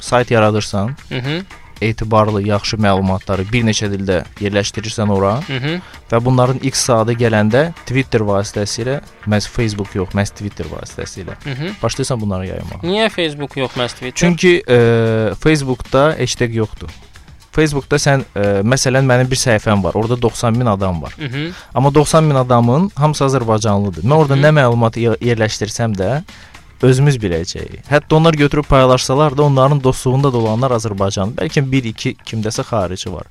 S3: sayt yaradırsan,
S2: -hı.
S3: Etibarlı, yaxşı məlumatları bir neçə dildə yerləşdirirsən ora
S2: Hı -hı.
S3: və bunların ilk saatı gələndə Twitter vasitəsilə, məhz Facebook yox, məhz Twitter vasitəsilə
S2: Hı -hı.
S3: başlayırsan bunları yaymağa.
S2: Niyə Facebook yox, məs Twitter?
S3: Çünki e, Facebookda hashtag yoxdur. Facebookda sən e, məsələn mənim bir səhifəm var. Orada 90 min adam var.
S2: Hı -hı.
S3: Amma 90 min adamın hamısı Azərbaycanlıdır. Mən orada
S2: Hı.
S3: nə məlumat yer- yerləşdirsəm də özümüz biləcəyik. Hətta onlar götürüb paylaşsalar da onların dostluğunda da olanlar Azərbaycanlı. Bəlkə 1-2 kimdəsə xarici var.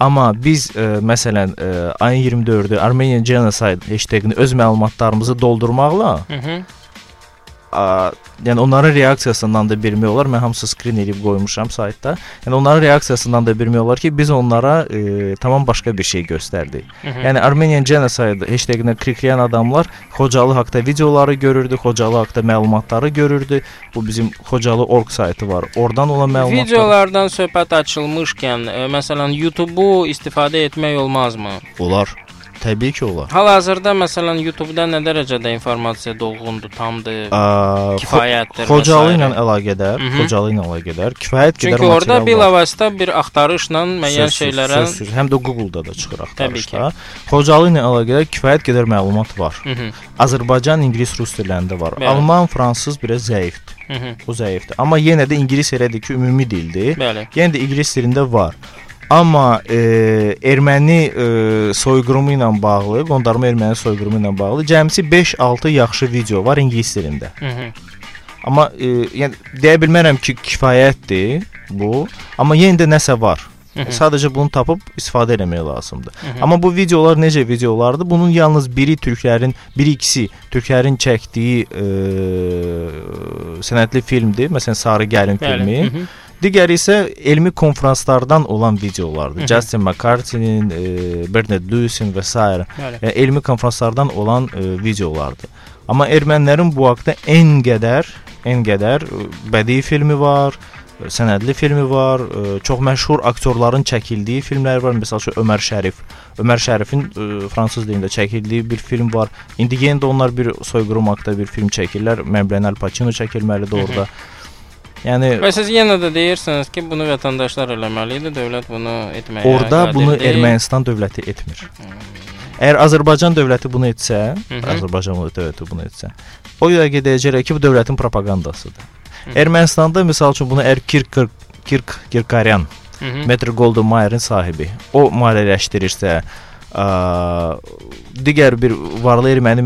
S3: Amma biz ə, məsələn ə, ayın 24-ü Armenian Genocide hashtag-ini öz məlumatlarımızı doldurmaqla
S2: Hı -hı.
S3: Ə, yəni onların reaksiyasından da bilmək olar. Mən hamısı skrin edib qoymuşam saytda. Yəni onların reaksiyasından da bilmək olar ki, biz onlara ə, tamam başqa bir şey göstərdik.
S2: Hı -hı.
S3: Yəni Armenian Genocide hashtag-inə klikləyən adamlar Xocalı haqqında videoları görürdü, Xocalı haqqında məlumatları görürdü. Bu bizim Xocalı org saytı var. Oradan olan məlumatlar
S2: Videolardan söhbət açılmışkən, ə, məsələn, YouTube-u istifadə etmək olmazmı?
S3: olar. Təbii ki, olar.
S2: Hal-hazırda məsələn YouTube-da nə dərəcədə informasiya dolğundur, tamdır,
S3: Ə,
S2: kifayətdir.
S3: Xocalı ilə əlaqədar,
S2: Mhm.
S3: Xocalı ilə əlaqədar kifayət qədər
S2: Çünki orada bilavasitə bir axtarışla müəyyən şeylərə
S3: sözsüz. həm də Google-da da çıxır axtarışda. Xocalı ilə əlaqədar kifayət qədər məlumat var.
S2: Hı -hı.
S3: Azərbaycan, ingilis, rus dillərində var.
S2: Bəli.
S3: Alman, fransız biraz zəifdir.
S2: Hı -hı.
S3: O zəifdir. Amma yenə də ingilis elədir ki, ümumi dildir.
S2: Bəli.
S3: Yenə də ingilis dilində var. Amma e, erməni e, soyqırımı ilə bağlı, qondarma erməni soyqırımı ilə bağlı cəmsi 5-6 yaxşı video var ingilis dilində.
S2: Hı -hı.
S3: Amma e, yəni deyə bilmərəm ki, kifayətdir bu, amma yenə də nəsə var.
S2: Hı -hı.
S3: Sadəcə bunu tapıb istifadə etmək lazımdır.
S2: Hı -hı.
S3: Amma bu videolar necə videolardır? Bunun yalnız biri türklərin, biri ikisi türklərin çəkdiyi e, sənədli filmdir. Məsələn, Sarı Gəlin filmi.
S2: Hı -hı.
S3: Digəri isə elmi konfranslardan olan videolardır.
S2: Hı -hı.
S3: Justin McCarthy-nin, e, Bernard Lewis'in və s. Yəni elmi konfranslardan olan e, videolardır. Amma ermənilərin bu haqqda ən qədər, ən qədər e, bədii filmi var, e, sənədli filmi var, e, çox məşhur aktyorların çəkildiyi filmlər var. Məsəl üçün Ömər Şərif. Ömər Şərifin e, fransız dilində çəkildiyi bir film var. İndi yenə də onlar bir soyqırım haqqında bir film çəkirlər. Məmlən Al Pacino çəkilməlidir orada. Yəni
S2: Və siz yenə də deyirsiniz ki, bunu vətəndaşlar eləməli idi, dövlət bunu etməyə qadir
S3: bunu
S2: deyil.
S3: Ermənistan dövləti etmir. Əgər Azərbaycan dövləti bunu etsə,
S2: Hı -hı.
S3: Azərbaycan dövləti bunu etsə, o dəqiqə deyəcəklər ki, bu dövlətin propagandasıdır. Ermənistanda məsəl üçün bunu əgər Kirk Kirk Kirkaryan,
S2: Hı -hı.
S3: Metro Golden Mayer-in sahibi, o maliyyələşdirirsə, ə, digər bir varlı erməni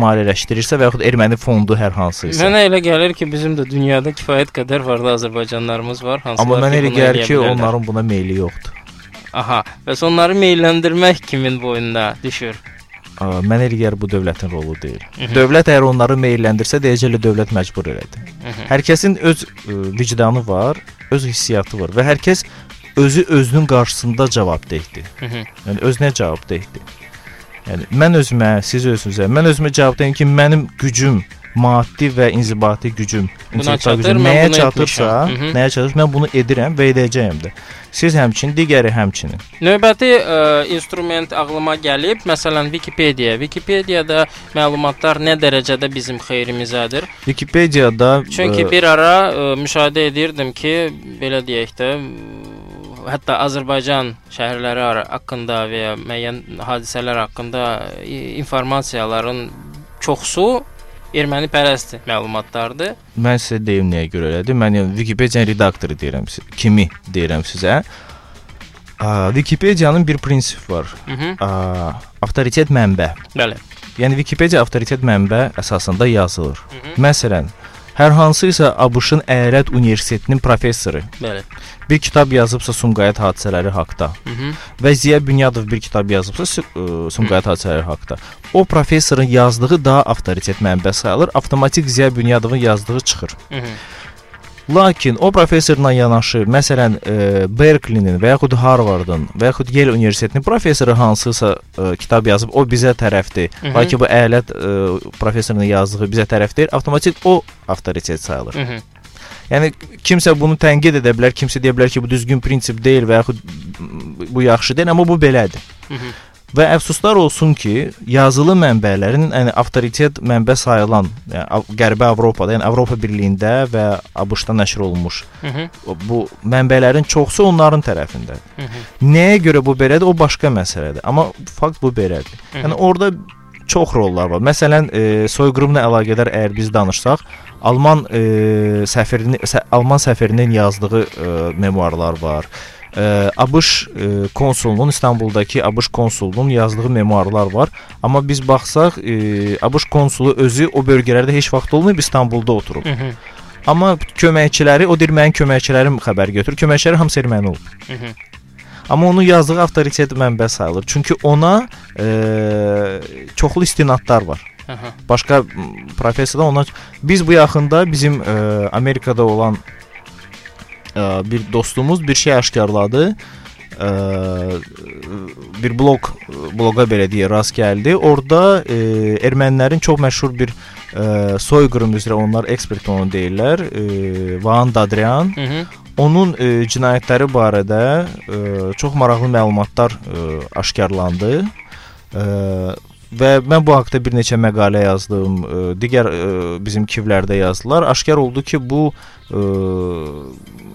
S3: maliyyələşdirirsə və yaxud erməni fondu hər hansı isə.
S2: Mənə elə gəlir ki, bizim də dünyada kifayət qədər varlı Azərbaycanlarımız var, hansılar
S3: Amma mənə elə gəlir ki,
S2: bilərlər.
S3: onların buna meyli yoxdur.
S2: Aha, bəs onları meyləndirmək kimin boynuna düşür?
S3: Ə, Mənə elə gəlir bu dövlətin rolu deyil.
S2: Hı -hı.
S3: Dövlət əgər onları meyləndirsə, deyəcəklər dövlət məcbur elədi.
S2: Hı -hı.
S3: Hər kəsin öz ə, vicdanı var, öz hissiyatı var və hər kəs özü özünün qarşısında cavabdehdir.
S2: Hı -hı.
S3: Yəni özünə cavabdehdir. Yəni mən özümə, siz özünüzə, mən özümə cavabdehim ki, mənim gücüm, maddi və inzibati gücüm, intellektual
S2: çatır,
S3: gücüm nəyə çatırsa.
S2: Hı hı.
S3: nəyə çatırsa mən bunu edirəm və edəcəyəm də. Siz həmçinin, digəri həmçinin.
S2: Növbəti ə, instrument ağlıma gəlib, məsələn Wikipedia. Wikipediyada məlumatlar nə dərəcədə bizim xeyrimizədir?
S3: Wikipediyada
S2: Çünki
S3: ə,
S2: bir ara ə, müşahidə edirdim ki, belə deyək də, hətta Azərbaycan şəhərləri haqqında və ya müəyyən hadisələr haqqında ə, informasiyaların çoxsu erməni pərəst məlumatlardır.
S3: Mən sizə deyim nəyə görə elədir. Mən yəni Wikipedia redaktoru deyirəm sizə. Kimi deyirəm sizə? Wikipediyanın bir prinsipi var.
S2: Hı -hı.
S3: A, avtoritet mənbə.
S2: Bəli.
S3: Yəni Wikipedia avtoritet mənbə əsasında yazılır.
S2: Hı -hı.
S3: Məsələn, hər hansısa ABŞ-ın Əyalət Universitetinin professoru
S2: Bəli.
S3: bir kitab yazıbsa Sumqayıt hadisələri haqqında və Ziya Bünyadov bir kitab yazıbsa Sumqayıt hadisələri haqqında, o professorun yazdığı daha avtoritet mənbə sayılır. Avtomatik Ziya Bünyadovun yazdığı çıxır.
S2: Hı -hı.
S3: Lakin o professorla yanaşı, məsələn, e, Berkeley-nin və yaxud Harvardın və yaxud Yale Universitetinin professoru hansısa e, kitab yazıb, o bizə tərəfdir.
S2: Hı -hı.
S3: Lakin bu əyalət e, professorunun yazdığı bizə tərəf deyil, avtomatik o avtoritet sayılır.
S2: Hı -hı.
S3: Yəni kimsə bunu tənqid edə bilər, kimsə deyə bilər ki, bu düzgün prinsip deyil və yaxud bu yaxşı deyil, amma bu belədir.
S2: Hı -hı.
S3: Və əfsuslar olsun ki, yazılı mənbələrin, yəni avtoritet mənbə sayılan, yəni Qərbi Avropada, yəni Avropa Birliyində və ABŞ-da nəşr olunmuş
S2: Hı -hı.
S3: bu mənbələrin çoxsu onların tərəfindədir.
S2: Hı -hı.
S3: Nəyə görə bu belədir, o başqa məsələdir. Amma fakt bu belədir.
S2: Hı -hı.
S3: Yəni orada çox rollar var. Məsələn, e, soyqırımla əlaqədar əgər biz danışsaq, Alman e, səfirini sə, Alman səfirinin yazdığı e, memuarlar var. E, ABŞ e, konsulunun İstanbuldakı ABŞ konsulunun yazdığı memuarlar var. Amma biz baxsaq, e, ABŞ konsulu özü o bölgələrdə heç vaxt olmayıb, İstanbulda oturub.
S2: Hı -hı.
S3: Amma köməkçiləri, o deyir mənim köməkçilərim xəbər götürür. Köməkçiləri hamısı erməni olub.
S2: Hı -hı.
S3: Amma onun yazdığı avtoritet mənbə sayılır. Çünki ona e, çoxlu istinadlar var.
S2: Aha.
S3: Başqa professorlar ona biz bu yaxında bizim e, Amerikada olan e, bir dostumuz bir şey aşkarladı. E, bir blog bloqa belə deyə rast gəldi. Orda e, ermənilərin çox məşhur bir e, soyqırım üzrə onlar ekspert onu deyirlər. E, Van Dadrian
S2: Hı -hı.
S3: onun e, cinayətləri barədə e, çox maraqlı məlumatlar e, aşkarlandı. E, və mən bu haqqda bir neçə məqalə yazdım. E, digər e, bizim kivlərdə yazdılar. Aşkar oldu ki, bu e,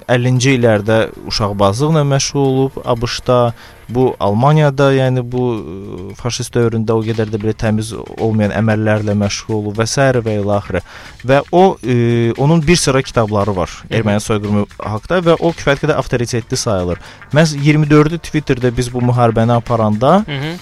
S3: 50-ci illərdə uşaqbazlıqla məşğul olub ABŞ-da, bu Almaniyada, yəni bu e, faşist dövründə o qədər də belə təmiz olmayan əməllərlə məşğul olub və s. və ilə axırı. Və o e, onun bir sıra kitabları var erməni soyqırımı haqqında və o kifayət qədər avtoritetli sayılır. Məhz 24-ü Twitterdə biz bu müharibəni aparanda
S2: Hı -hı.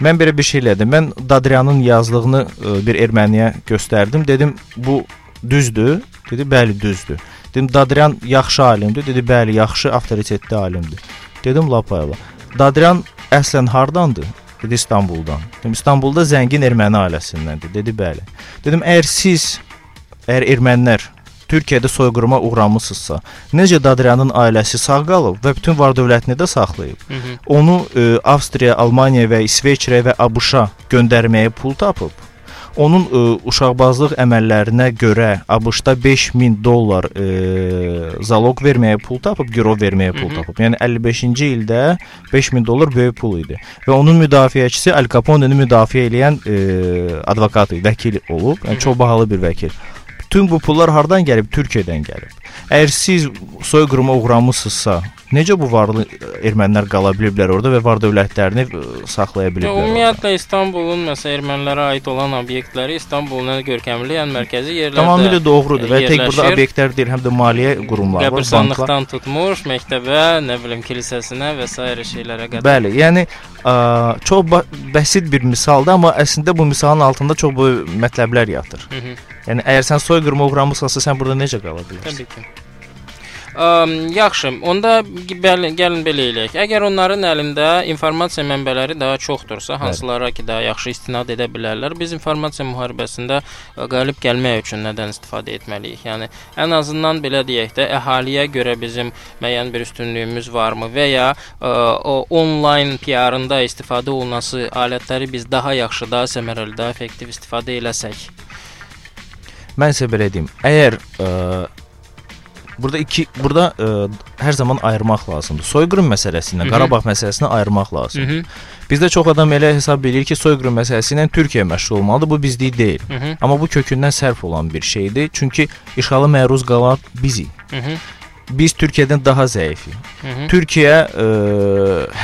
S3: Mən belə bir şey elədim. Mən Dadriyanın yazdığını ə, bir erməniyə göstərdim. Dedim, bu düzdür? Dedi, bəli, düzdür. Dedim, Dadriyan yaxşı alimdir. Dedi, bəli, yaxşı avtoritetli alimdir. Dedim, lapayla. Dadriyan əslən hardandır? Dedi, İstanbuldan. Dedim, İstanbulda zəngin erməni ailəsindəndir. Dedi, bəli. Dedim, əgər siz, əgər ermənilər Türkiyədə soyqırıma uğramısınızsa, necə Dadriyanın ailəsi sağ qalıb və bütün var dövlətini də saxlayıb?
S2: Hı -hı.
S3: onu e, Avstriya, Almaniya və İsveçrə və ABŞ-a göndərməyə pul tapıb. Onun e, uşaqbazlıq əməllərinə görə ABŞ-da 5000 dollar e, zaloq verməyə pul tapıb, girov verməyə pul tapıb. Yəni 55-ci ildə 5000 dollar böyük pul idi. Və onun müdafiəçisi Al Capone-ni müdafiə edən e, advokat, vəkil olub. Yəni çox bahalı bir vəkil. Bütün bu pullar hardan gəlib? Türkiyədən gəlib. Əgər siz soyqırıma uğramısınızsa, necə bu varlı ermənilər qala biliblər orada və var dövlətlərini ə, saxlaya
S2: Ya,
S3: biliblər? orada?
S2: ümumiyyətlə İstanbulun məsələn ermənilərə aid olan obyektləri İstanbulun ən görkəmli, ən mərkəzi yerlərdə
S3: Tamamilə doğrudur və tək burada obyektlər deyil, həm də maliyyə qurumları var, banklar.
S2: Tutmuş məktəbə, nə bilim kilsəsinə və s. şeylərə qədər.
S3: Bəli, yəni ə, çox ba- bəsit bir misaldır, amma əslində bu misalın altında çox böyük mətləblər yatır.
S2: Hı -hı.
S3: Yəni əgər sən soyqırıma uğramısansa, sən burada necə qala bilərsən?
S2: Təbii ki. Əm, yaxşı, onda bəli, gəlin belə eləyək. Əgər onların əlində informasiya mənbələri daha çoxdursa, hansılara ki, daha yaxşı istinad edə bilərlər, biz informasiya müharibəsində ə, qalib gəlmək üçün nədən istifadə etməliyik? Yəni ən azından belə deyək də, əhaliyə görə bizim müəyyən bir üstünlüyümüz varmı və ya ə, o onlayn PR-ında istifadə olunası alətləri biz daha yaxşı, daha səmərəli, daha effektiv istifadə eləsək.
S3: Mən sizə belə deyim. Əgər ə, burada iki burada ə, hər zaman ayırmaq lazımdır. Soyqırım məsələsi ilə. Qarabağ məsələsini ayırmaq lazımdır.
S2: Mhm.
S3: Bizdə çox adam elə hesab edir ki, soyqırım məsələsi ilə Türkiyə məşğul olmalıdır. Bu bizlik deyil.
S2: Mhm.
S3: Amma bu kökündən sərf olan bir şeydir. Çünki işğala məruz qalan bizik.
S2: Mhm.
S3: Biz Türkiyədən daha zəifik. Türkiyə ə,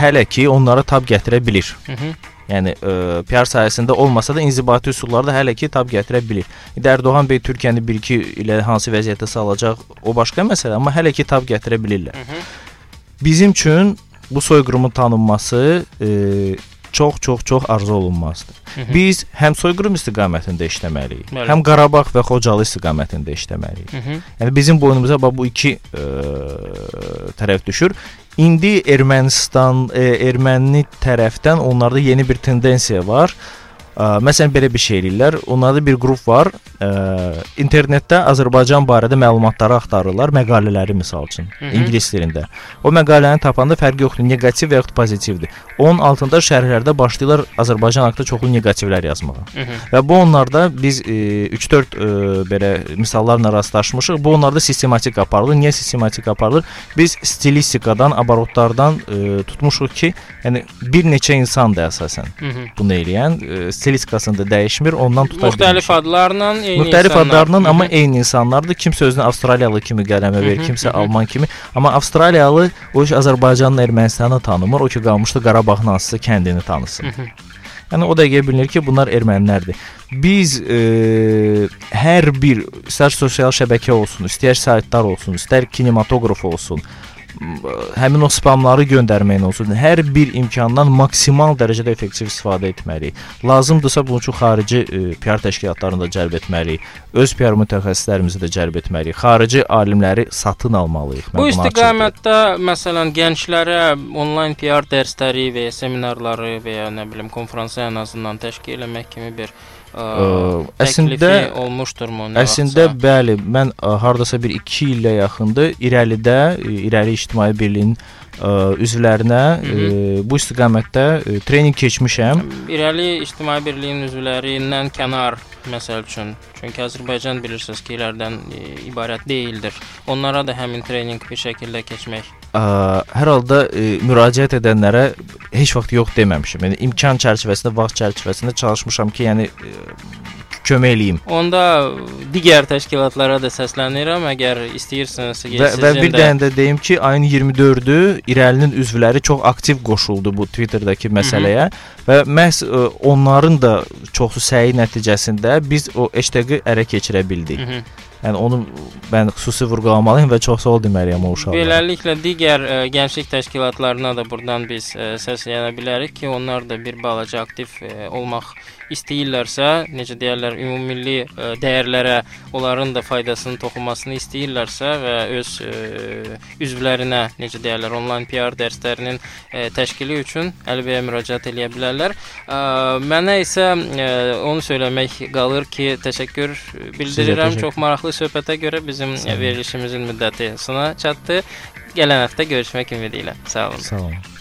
S3: hələ ki onlara tab gətirə bilir.
S2: Mhm.
S3: Yəni ə, PR sayəsində olmasa da inzibati üsullarda hələ ki tab gətirə bilir. İndi Ərdoğan bəy Türkiyəni 1-2 ilə hansı vəziyyətə salacaq, o başqa məsələ, amma hələ ki tab gətirə bilirlər.
S2: Mhm.
S3: Bizim üçün bu soyqırımın tanınması ə, çox çox çox arzu olunmazdır.
S2: Mhm.
S3: Biz həm soyqırım istiqamətində işləməliyik,
S2: Bəli.
S3: həm Qarabağ və Xocalı istiqamətində işləməliyik.
S2: Mhm.
S3: Yəni bizim boynumuza bax bu iki ə, tərəf düşür. İndi Ermənistan, ə, erməni tərəfdən onlarda yeni bir tendensiya var. Ə, məsələn belə bir şey eləyirlər. Onlarda bir qrup var. Ə, internetdə Azərbaycan barədə məlumatları axtarırlar, məqalələri misal üçün,
S2: Hı -hı.
S3: ingilis dilində. O məqaləni tapanda fərqi yoxdur, neqativ və yaxud pozitivdir. Onun altında şərhlərdə başlayırlar Azərbaycan haqqında çoxlu neqativlər yazmağa.
S2: Mhm.
S3: Və bu onlarda biz e, 3-4 e, belə misallarla rastlaşmışıq. Bu onlarda sistematik aparılır. Niyə sistematik aparılır? Biz stilistikadan, abarotlardan e, tutmuşuq ki, yəni bir neçə insandır əsasən
S2: Mhm.
S3: bunu eləyən. E, stilistikasını da dəyişmir, ondan tuta
S2: Müxtəlif adlarla eyni
S3: Müxtəlif
S2: insanlar.
S3: adlarla amma
S2: Mhm.
S3: eyni insanlardır. Kimsə özünü Avstraliyalı kimi qələmə verir, kimsə. Alman kimi. Amma Avstraliyalı o iş Azərbaycanla Ermənistanı tanımır. O ki qalmışdı Qarabağın hansısa kəndini tanısın.
S2: Mhm.
S3: Yəni o dəqiqə bilinir ki, bunlar ermənilərdir. Biz e, hər bir istər sosial şəbəkə olsun, istər saytlar olsun, istər kinematoqraf olsun, həmin o spamları göndərməklə olsun, hər bir imkandan maksimal dərəcədə effektiv istifadə etməliyik. Lazımdırsa bunun üçün xarici e, PR təşkilatlarını da cəlb etməliyik. Öz PR mütəxəssislərimizi də cəlb etməliyik. Xarici alimləri satın almalıyıq.
S2: Bu istiqamətdə məsələn gənclərə onlayn PR dərsləri və ya seminarları və ya nə bilim konfransı ən azından təşkil etmək kimi bir ə, əslində olmuşdurmu?
S3: Əslində vaxtsa? bəli, mən ə, hardasa bir 2 illə yaxındır irəlidə İrəli İctimai Birliyin ə, üzvlərinə ə, bu istiqamətdə ə, treninq keçmişəm.
S2: İrəli İctimai Birliyin üzvlərindən kənar məsəl üçün. Çünki Azərbaycan bilirsiniz ki, illərdən e, ibarət deyildir. Onlara da həmin treninq bir şəkildə keçmək.
S3: Ə, hər halda e, müraciət edənlərə heç vaxt yox deməmişəm. Yəni imkan çərçivəsində, vaxt çərçivəsində çalışmışam ki, yəni e, kömək eləyim.
S2: Onda digər təşkilatlara da səslənirəm, əgər istəyirsinizsə
S3: və, və bir də... dənə də deyim ki, ayın 24-ü İrəlinin üzvləri çox aktiv qoşuldu bu Twitterdakı məsələyə Hı -hı. və məhz ə, e, onların da çoxsu səyi nəticəsində biz o hashtag-ı ərə keçirə bildik. Hı -hı. Yəni onu mən xüsusi vurğulamalıyam və çox sağ ol deməliyəm o uşaqlara.
S2: Beləliklə digər ə, e, gənclik təşkilatlarına da burdan biz ə, e, səslənə bilərik ki, onlar da bir balaca aktiv ə, olmaq istəyirlərsə, necə deyirlər, ümumilli ə, dəyərlərə onların da faydasını toxunmasını istəyirlərsə və öz ə, üzvlərinə, necə deyirlər, onlayn PR dərslərinin ə, təşkili üçün Əlibəyə müraciət edə bilərlər. Ə, mənə isə ə, onu söyləmək qalır ki, təşəkkür bildirirəm. Təşəkkür. Çox maraqlı söhbətə görə bizim verilişimizin müddəti sona çatdı. Gələn həftə görüşmək ümidi ilə. Sağ olun.
S3: Sağ olun.